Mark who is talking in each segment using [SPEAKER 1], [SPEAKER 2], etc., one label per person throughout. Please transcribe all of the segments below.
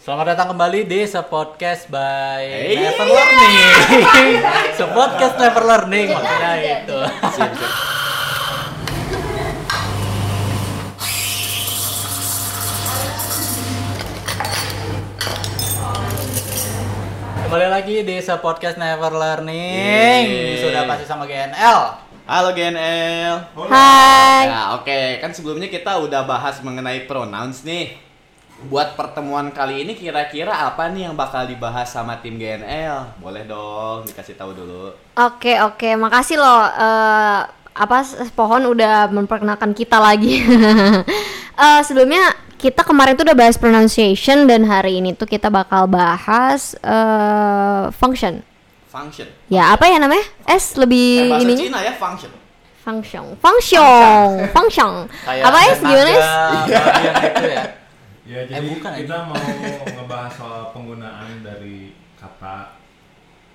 [SPEAKER 1] Selamat datang kembali di Sepodcast by
[SPEAKER 2] Hey.
[SPEAKER 1] Never Learning. Sepodcast Never Learning maksudnya itu.
[SPEAKER 2] Siap, siap.
[SPEAKER 1] Kembali lagi di Sepodcast Never Learning.
[SPEAKER 2] Yeay.
[SPEAKER 1] Sudah pasti sama GNL.
[SPEAKER 2] Halo GNL.
[SPEAKER 3] Hai.
[SPEAKER 2] Nah, oke, kan sebelumnya kita udah bahas mengenai pronouns nih. Buat pertemuan kali ini kira-kira apa nih yang bakal dibahas sama tim GNL? Boleh dong dikasih tahu dulu.
[SPEAKER 3] Oke oke, makasih loh. eh, apa pohon udah memperkenalkan kita lagi. Eh, sebelumnya kita kemarin tuh udah bahas pronunciation dan hari ini tuh kita bakal bahas eh, function.
[SPEAKER 2] Function.
[SPEAKER 3] Ya apa ya namanya? S
[SPEAKER 2] Eh,
[SPEAKER 3] lebih
[SPEAKER 2] bahasa
[SPEAKER 3] ininya?
[SPEAKER 2] Cina ya function.
[SPEAKER 3] Function. Function. Function. Apa S gimana S?
[SPEAKER 1] tenaga bagian itu ya.
[SPEAKER 4] Ya, jadi
[SPEAKER 1] Eh, bukan,
[SPEAKER 4] kita mau ngebahas soal penggunaan dari kata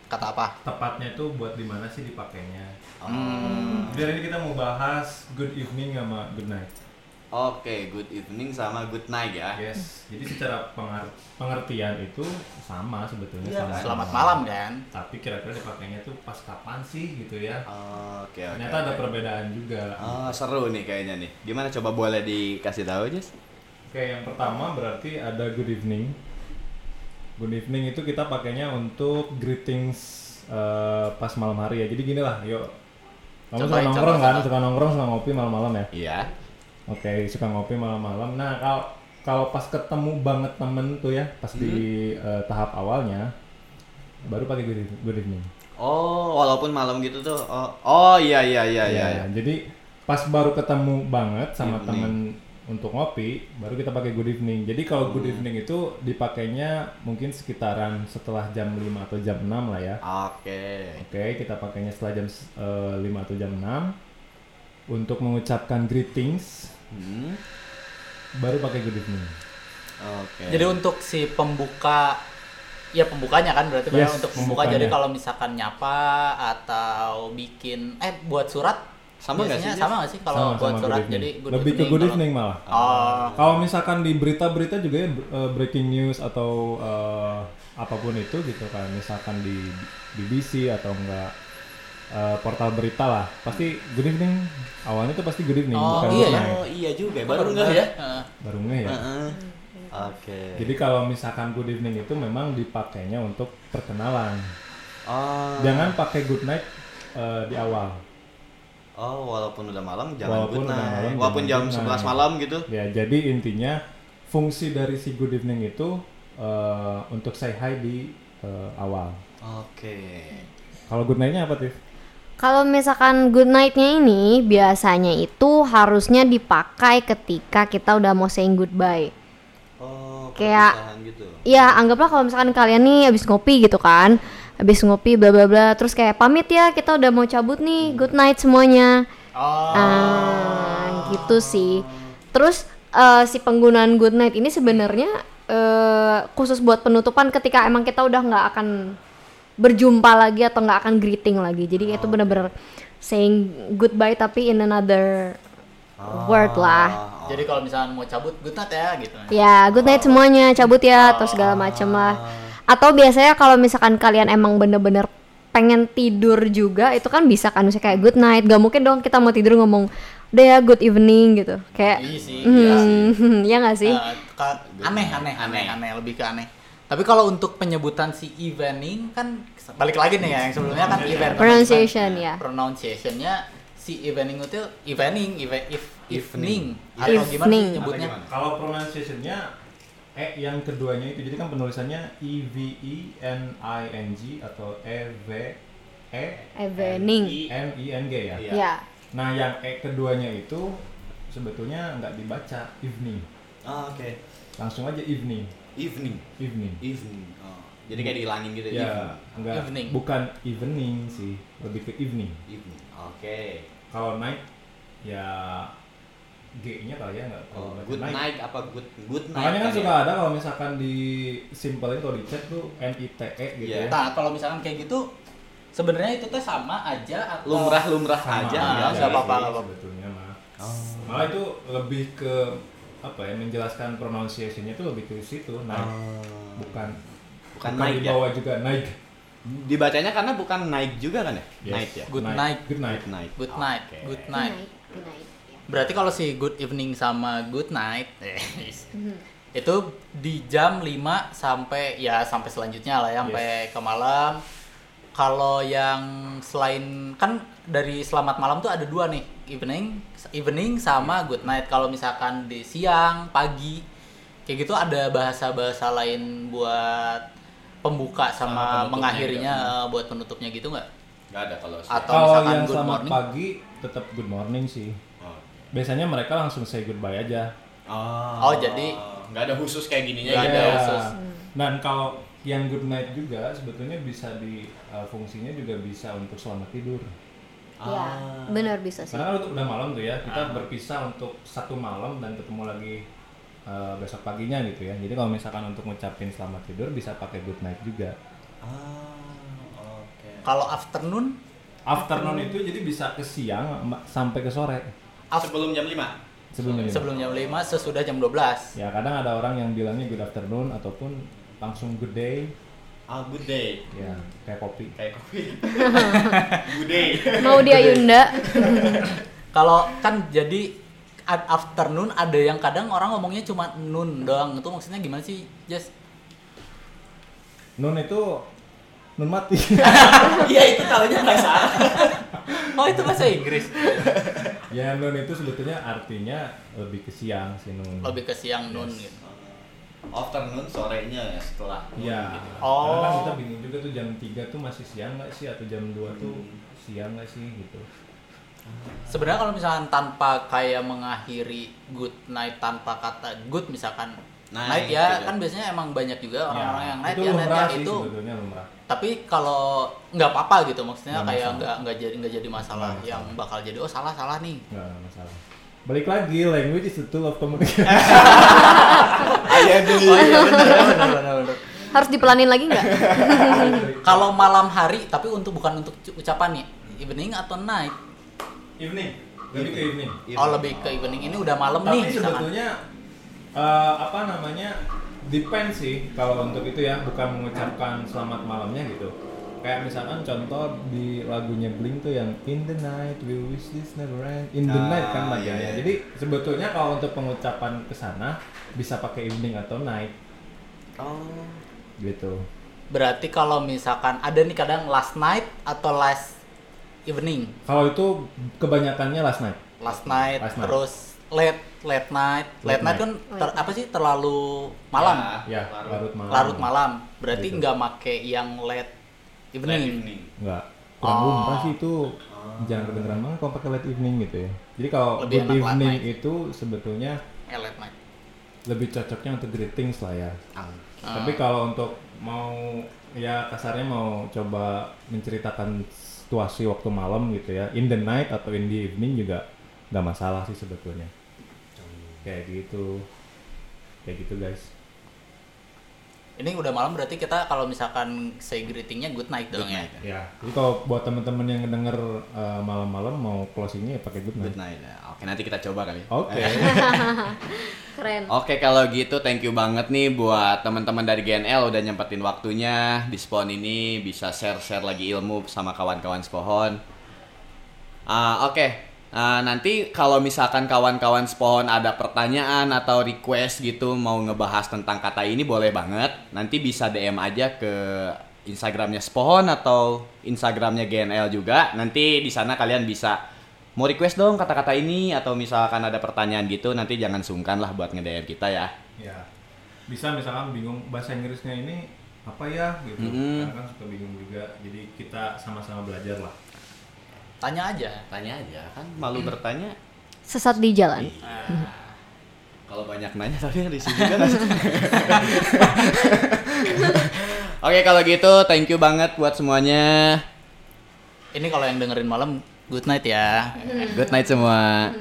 [SPEAKER 1] Kata apa?
[SPEAKER 4] tepatnya itu buat di mana sih dipakainya.
[SPEAKER 2] Hmm.
[SPEAKER 4] Jadi ini kita mau bahas good evening sama good night.
[SPEAKER 2] Oke, good evening sama good night ya.
[SPEAKER 4] Yes. Jadi secara pengar- pengertian itu sama sebetulnya
[SPEAKER 2] Iya,
[SPEAKER 4] sama.
[SPEAKER 1] Selamat malam kan.
[SPEAKER 4] Tapi kira-kira dipakainya tuh pas kapan sih gitu ya.
[SPEAKER 2] Oke, oke.
[SPEAKER 4] Ternyata ada
[SPEAKER 2] oke.
[SPEAKER 4] perbedaan juga.
[SPEAKER 2] Oh, seru nih kayaknya nih. Gimana coba boleh dikasih tahu, Jess?
[SPEAKER 4] Oke, yang pertama berarti ada good evening. Good evening itu kita pakainya untuk greetings eh, pas malam hari ya. Jadi gini lah, yuk. Kamu suka nongkrong kan, suka nongkrong suka ngopi malam-malam ya.
[SPEAKER 2] Iya.
[SPEAKER 4] Oke, suka ngopi malam-malam. Nah, kalau kalau pas ketemu banget temen tuh ya, pas di eh, tahap awalnya, baru pakai good, good evening.
[SPEAKER 2] Oh, walaupun malam gitu tuh. Oh, oh iya iya iya iya.
[SPEAKER 4] Ya, Jadi pas baru ketemu banget sama
[SPEAKER 2] Evening.
[SPEAKER 4] temen untuk ngopi, baru kita pakai good evening. Jadi kalau good
[SPEAKER 2] Hmm.
[SPEAKER 4] evening itu dipakainya mungkin sekitaran setelah jam 5 atau jam 6 lah ya.
[SPEAKER 2] Oke.
[SPEAKER 4] Oke, kita pakainya setelah jam eh, 5 atau jam 6 untuk mengucapkan greetings,
[SPEAKER 2] Hmm.
[SPEAKER 4] baru pakai good evening.
[SPEAKER 2] Oke.
[SPEAKER 1] Jadi untuk si pembuka ya pembukanya kan berarti Bang,
[SPEAKER 4] Yes,
[SPEAKER 1] untuk pembuka
[SPEAKER 4] pembukanya.
[SPEAKER 1] jadi kalau misalkan nyapa atau bikin eh buat surat
[SPEAKER 2] Sama nggak sih,
[SPEAKER 1] sama nggak sih kalau
[SPEAKER 4] Sama-
[SPEAKER 1] buat
[SPEAKER 4] sama
[SPEAKER 1] surat
[SPEAKER 4] good
[SPEAKER 1] jadi good
[SPEAKER 4] lebih
[SPEAKER 1] evening,
[SPEAKER 4] ke good
[SPEAKER 1] kalau-
[SPEAKER 4] evening malah.
[SPEAKER 1] Oh.
[SPEAKER 4] Kalau misalkan di berita-berita juga ya eh, breaking news atau eh, apa pun itu gitu kan, misalkan di BBC atau enggak eh, portal berita lah, pasti good evening. Awalnya tuh pasti good evening,
[SPEAKER 1] Oh,
[SPEAKER 4] bukan
[SPEAKER 1] iya
[SPEAKER 4] good
[SPEAKER 1] ya?
[SPEAKER 4] night.
[SPEAKER 2] Oh iya juga, ya,
[SPEAKER 1] Oh,
[SPEAKER 2] baru nggak ya?
[SPEAKER 1] Heeh.
[SPEAKER 4] Baru nggak ya.
[SPEAKER 2] Heeh. Oke.
[SPEAKER 4] Jadi kalau misalkan good evening itu memang dipakainya untuk perkenalan.
[SPEAKER 2] oh.
[SPEAKER 4] Jangan pakai good night eh, di awal.
[SPEAKER 2] Oh, walaupun udah malam jangan
[SPEAKER 4] Walaupun
[SPEAKER 2] good night.
[SPEAKER 4] malam,
[SPEAKER 2] Walaupun jam
[SPEAKER 4] jangan good
[SPEAKER 2] 11
[SPEAKER 4] night.
[SPEAKER 2] malam gitu.
[SPEAKER 4] Ya, jadi intinya fungsi dari si good evening itu eh, untuk say hi di eh, awal.
[SPEAKER 2] Oke.
[SPEAKER 4] Kalau good night-nya apa, Tiff?
[SPEAKER 3] Kalau misalkan good night-nya ini biasanya itu harusnya dipakai ketika kita udah mau saying goodbye.
[SPEAKER 2] Oh,
[SPEAKER 3] Kayak-
[SPEAKER 2] gitu.
[SPEAKER 3] Ya anggaplah kalau misalkan kalian nih habis ngopi gitu kan Habis ngopi bla bla bla. Terus kayak pamit ya kita udah mau cabut nih. Good night semuanya.
[SPEAKER 1] Oh.
[SPEAKER 3] Ah, gitu sih. Terus eh, si penggunaan good night ini sebenarnya eh, khusus buat penutupan ketika emang kita udah nggak akan berjumpa lagi atau nggak akan greeting lagi. Jadi itu bener-bener saying goodbye tapi in another word lah.
[SPEAKER 2] Oh,
[SPEAKER 1] Jadi kalau misalkan mau cabut good night ya gitu.
[SPEAKER 3] Ya, good night semuanya, cabut ya atau segala macem lah. Atau biasanya kalau misalkan kalian emang bener-bener pengen tidur juga, itu kan bisa kan misalnya kayak good night. Gak mungkin dong kita mau tidur ngomong udah ya good evening gitu. Kayak
[SPEAKER 1] Iya sih, iya sih.
[SPEAKER 3] ya nggak sih?
[SPEAKER 1] Eh, ka- aneh, aneh, aneh, aneh, lebih ke aneh. Tapi kalau untuk penyebutan si evening kan balik lagi nih ya yang sebelumnya kan event.
[SPEAKER 3] Pronunciation, ya.
[SPEAKER 1] Pronunciationnya si evening itu evening, eve- if, evening
[SPEAKER 2] Evening.
[SPEAKER 1] atau gimana sih
[SPEAKER 3] Evening.
[SPEAKER 1] nyebutnya?
[SPEAKER 2] Gimana?
[SPEAKER 4] Kalau pronunciation-nya E yang keduanya itu jadi kan penulisannya E V E N I N G atau E V E
[SPEAKER 3] Evening.
[SPEAKER 4] N I N G ya.
[SPEAKER 2] Iya.
[SPEAKER 3] Ya.
[SPEAKER 4] Nah, yang E keduanya itu sebetulnya nggak dibaca evening.
[SPEAKER 2] Oh, Oke.
[SPEAKER 4] Langsung aja evening,
[SPEAKER 2] Evening.
[SPEAKER 4] evening.
[SPEAKER 2] Evening. Oh. Jadi kayak dihilangin gitu
[SPEAKER 4] Ya, enggak
[SPEAKER 1] Evening.
[SPEAKER 4] bukan evening sih, lebih ke evening.
[SPEAKER 2] Evening. Oke.
[SPEAKER 4] Kalau night ya G-nya kali ya nggak
[SPEAKER 2] Oh, good night apa good good night?
[SPEAKER 4] Makanya kan suka
[SPEAKER 2] ya?
[SPEAKER 4] ada kalau misalkan di simpelin kalau di chat tuh N I T E gitu
[SPEAKER 2] Iya.
[SPEAKER 4] ya.
[SPEAKER 1] Nah, kalau misalkan kayak gitu sebenarnya itu teh sama aja atau
[SPEAKER 2] lumrah-lumrah
[SPEAKER 4] Sama
[SPEAKER 2] aja ya.
[SPEAKER 1] nggak apa-apa, nggak apa-apa.
[SPEAKER 4] sebetulnya mah.
[SPEAKER 2] Oh.
[SPEAKER 4] Malah itu lebih ke apa ya menjelaskan pronunciation-nya itu lebih ke situ night bukan
[SPEAKER 2] Bukan night
[SPEAKER 4] di
[SPEAKER 2] ya?
[SPEAKER 4] bawah juga night
[SPEAKER 2] Dibacanya karena bukan night juga kan ya?
[SPEAKER 4] Yes.
[SPEAKER 2] Night ya.
[SPEAKER 1] Good night.
[SPEAKER 4] good night
[SPEAKER 2] Good night.
[SPEAKER 1] Good night,
[SPEAKER 2] Oke.
[SPEAKER 1] good
[SPEAKER 3] Good
[SPEAKER 1] night.
[SPEAKER 3] night, good night. Ya.
[SPEAKER 1] Berarti kalau si good evening sama good night itu di jam 5 sampai ya sampai selanjutnya lah ya sampai ke malam. Kalau yang selain kan dari selamat malam tuh ada dua nih, evening, evening sama good night. Kalau misalkan di siang, pagi kayak gitu ada bahasa-bahasa lain buat pembuka
[SPEAKER 2] Sama
[SPEAKER 1] sama, mengakhirinya eh, buat penutupnya gitu nggak?
[SPEAKER 2] Nggak ada kalau
[SPEAKER 1] Atau
[SPEAKER 4] kalau
[SPEAKER 1] misalkan
[SPEAKER 4] yang
[SPEAKER 1] good
[SPEAKER 4] selamat
[SPEAKER 1] morning.
[SPEAKER 4] pagi tetap good morning sih. Biasanya mereka langsung say goodbye aja.
[SPEAKER 2] Oh,
[SPEAKER 1] Oh, jadi-
[SPEAKER 2] nggak ada khusus kayak gininya gitu
[SPEAKER 1] ada
[SPEAKER 2] ya?
[SPEAKER 1] khusus.
[SPEAKER 4] dan kalau yang good night juga sebetulnya bisa di uh, fungsinya juga bisa untuk selamat tidur.
[SPEAKER 3] Ya, benar bisa sih.
[SPEAKER 4] karena kan udah malam tuh ya kita berpisah untuk satu malam dan ketemu lagi uh, besok paginya gitu ya. Jadi kalau misalkan untuk ngucapin selamat tidur bisa pakai good night juga.
[SPEAKER 2] Ah, oke.
[SPEAKER 1] Kalau afternoon?
[SPEAKER 4] Afternoon itu jadi bisa ke siang sampai ke sore
[SPEAKER 2] Sebelum jam 5?
[SPEAKER 4] sebelumnya
[SPEAKER 1] sebelum jam 5 sesudah jam 12.
[SPEAKER 4] ya kadang ada orang yang bilangnya good afternoon ataupun langsung good day
[SPEAKER 2] Ah, good day.
[SPEAKER 4] ya kayak kopi
[SPEAKER 2] Kayak kopi. good day.
[SPEAKER 3] Mau dia Yunda?
[SPEAKER 1] Kalau kan jadi ad- afternoon ada yang kadang orang ngomongnya cuma noon doang. Itu maksudnya gimana sih, Jess?
[SPEAKER 4] nun itu nun mati
[SPEAKER 2] Iya, itu tahunya salah.
[SPEAKER 1] Oh, itu bahasa Inggris.
[SPEAKER 4] Ya nun itu sebetulnya artinya lebih ke siang sih nun
[SPEAKER 1] Lebih ke siang noon
[SPEAKER 4] Yes.
[SPEAKER 1] gitu.
[SPEAKER 2] Afternoon sorenya ya setelah.
[SPEAKER 4] Iya.
[SPEAKER 2] Gitu.
[SPEAKER 1] Oh.
[SPEAKER 4] Karena kan kita bingung juga tuh jam 3 tuh masih siang nggak sih atau jam 2 tuh siang nggak sih gitu.
[SPEAKER 1] Sebenarnya kalau misalkan tanpa kayak mengakhiri good night tanpa kata good misalkan
[SPEAKER 2] Night,
[SPEAKER 1] night, ya
[SPEAKER 2] gitu.
[SPEAKER 1] kan biasanya emang banyak juga orang-orang
[SPEAKER 4] Ya,
[SPEAKER 1] yang night
[SPEAKER 4] itu
[SPEAKER 1] ya night
[SPEAKER 4] lumrah
[SPEAKER 1] ya
[SPEAKER 4] sih
[SPEAKER 1] itu
[SPEAKER 4] sebetulnya lumrah.
[SPEAKER 1] tapi kalau nggak apa-apa gitu maksudnya
[SPEAKER 4] Nggak
[SPEAKER 1] kayak nggak nggak jadi nggak jadi masalah
[SPEAKER 4] Nggak
[SPEAKER 1] yang
[SPEAKER 4] masalah.
[SPEAKER 1] bakal jadi oh salah salah nih
[SPEAKER 4] Nggak masalah. Balik lagi, language is the tool of communication.
[SPEAKER 1] Oh iya benar benar benar benar
[SPEAKER 3] Harus dipelanin lagi nggak?
[SPEAKER 1] kalau malam hari tapi untuk bukan untuk ucapan nih evening atau night
[SPEAKER 4] evening, lebih ke evening.
[SPEAKER 1] oh lebih ke evening ini udah malam
[SPEAKER 4] Tapi
[SPEAKER 1] nih misalkan
[SPEAKER 4] sebetulnya eh, apa namanya depend sih kalau untuk itu ya bukan mengucapkan selamat malamnya gitu. Kayak misalkan contoh di lagunya Blink tuh yang In the night we wish this never end. In the
[SPEAKER 2] Ah,
[SPEAKER 4] night kan
[SPEAKER 2] iya,
[SPEAKER 4] bagiannya.
[SPEAKER 2] iya.
[SPEAKER 4] Jadi sebetulnya kalau untuk pengucapan ke sana bisa pakai evening atau night
[SPEAKER 2] Oh.
[SPEAKER 4] gitu.
[SPEAKER 1] berarti kalau misalkan ada nih kadang last night atau last evening
[SPEAKER 4] Kalau itu kebanyakannya last night.
[SPEAKER 1] last night,
[SPEAKER 4] Last night.
[SPEAKER 1] terus late late night late,
[SPEAKER 4] Late
[SPEAKER 1] night,
[SPEAKER 4] night.
[SPEAKER 1] kan ter- apa sih terlalu malam
[SPEAKER 4] Ya,
[SPEAKER 2] larut.
[SPEAKER 4] larut malam.
[SPEAKER 1] larut malam berarti
[SPEAKER 4] Gitu.
[SPEAKER 1] nggak make yang late evening,
[SPEAKER 2] Late evening.
[SPEAKER 4] Enggak. Kurang
[SPEAKER 1] Oh.
[SPEAKER 4] lumrah sih itu jangan kedengeran banget kalau pakai late evening gitu ya. Jadi kalau
[SPEAKER 1] Lebih
[SPEAKER 4] good evening
[SPEAKER 1] night.
[SPEAKER 4] itu sebetulnya
[SPEAKER 1] Eh, late night
[SPEAKER 4] lebih cocoknya untuk greetings lah ya.
[SPEAKER 2] Ah.
[SPEAKER 4] Tapi kalau untuk mau ya kasarnya mau coba menceritakan situasi waktu malam gitu ya, in the night atau in the evening juga nggak masalah sih sebetulnya. Kayak gitu. Kayak gitu guys.
[SPEAKER 1] ini udah malam berarti kita kalau misalkan say greetingnya good night dong
[SPEAKER 2] Good
[SPEAKER 1] ya
[SPEAKER 2] night.
[SPEAKER 4] Ya. Jadi kalau buat teman-teman yang denger uh, malam-malam mau closingnya ya pakai good night.
[SPEAKER 2] Good night. ya. Oke, nanti kita coba kali.
[SPEAKER 4] Oke.
[SPEAKER 3] Keren.
[SPEAKER 2] Oke kalau gitu thank you banget nih buat teman-teman dari GNL udah nyempetin waktunya di spawn ini bisa share-share lagi ilmu sama kawan-kawan Spohon. Ah, Oke, Ah, nanti kalau misalkan kawan-kawan Spohon ada pertanyaan atau request gitu mau ngebahas tentang kata ini boleh banget. Nanti bisa DM aja ke Instagramnya Spohon atau Instagramnya GNL juga. Nanti di sana kalian bisa mau request dong kata-kata ini atau misalkan ada pertanyaan gitu nanti jangan sungkan lah buat nge-DM kita ya.
[SPEAKER 4] Ya. Bisa misalkan bingung bahasa Inggrisnya ini apa ya gitu.
[SPEAKER 2] Mm-mm.
[SPEAKER 4] Karena kan suka bingung juga. Jadi kita sama-sama belajar lah.
[SPEAKER 1] Tanya aja
[SPEAKER 2] Tanya aja kan malu bertanya.
[SPEAKER 3] Sesat di jalan.
[SPEAKER 2] Kalau banyak nanya tapi risih juga nggak sih? Oke kalau gitu thank you banget buat semuanya.
[SPEAKER 1] ini kalau yang dengerin malam good night ya
[SPEAKER 2] Good night semua.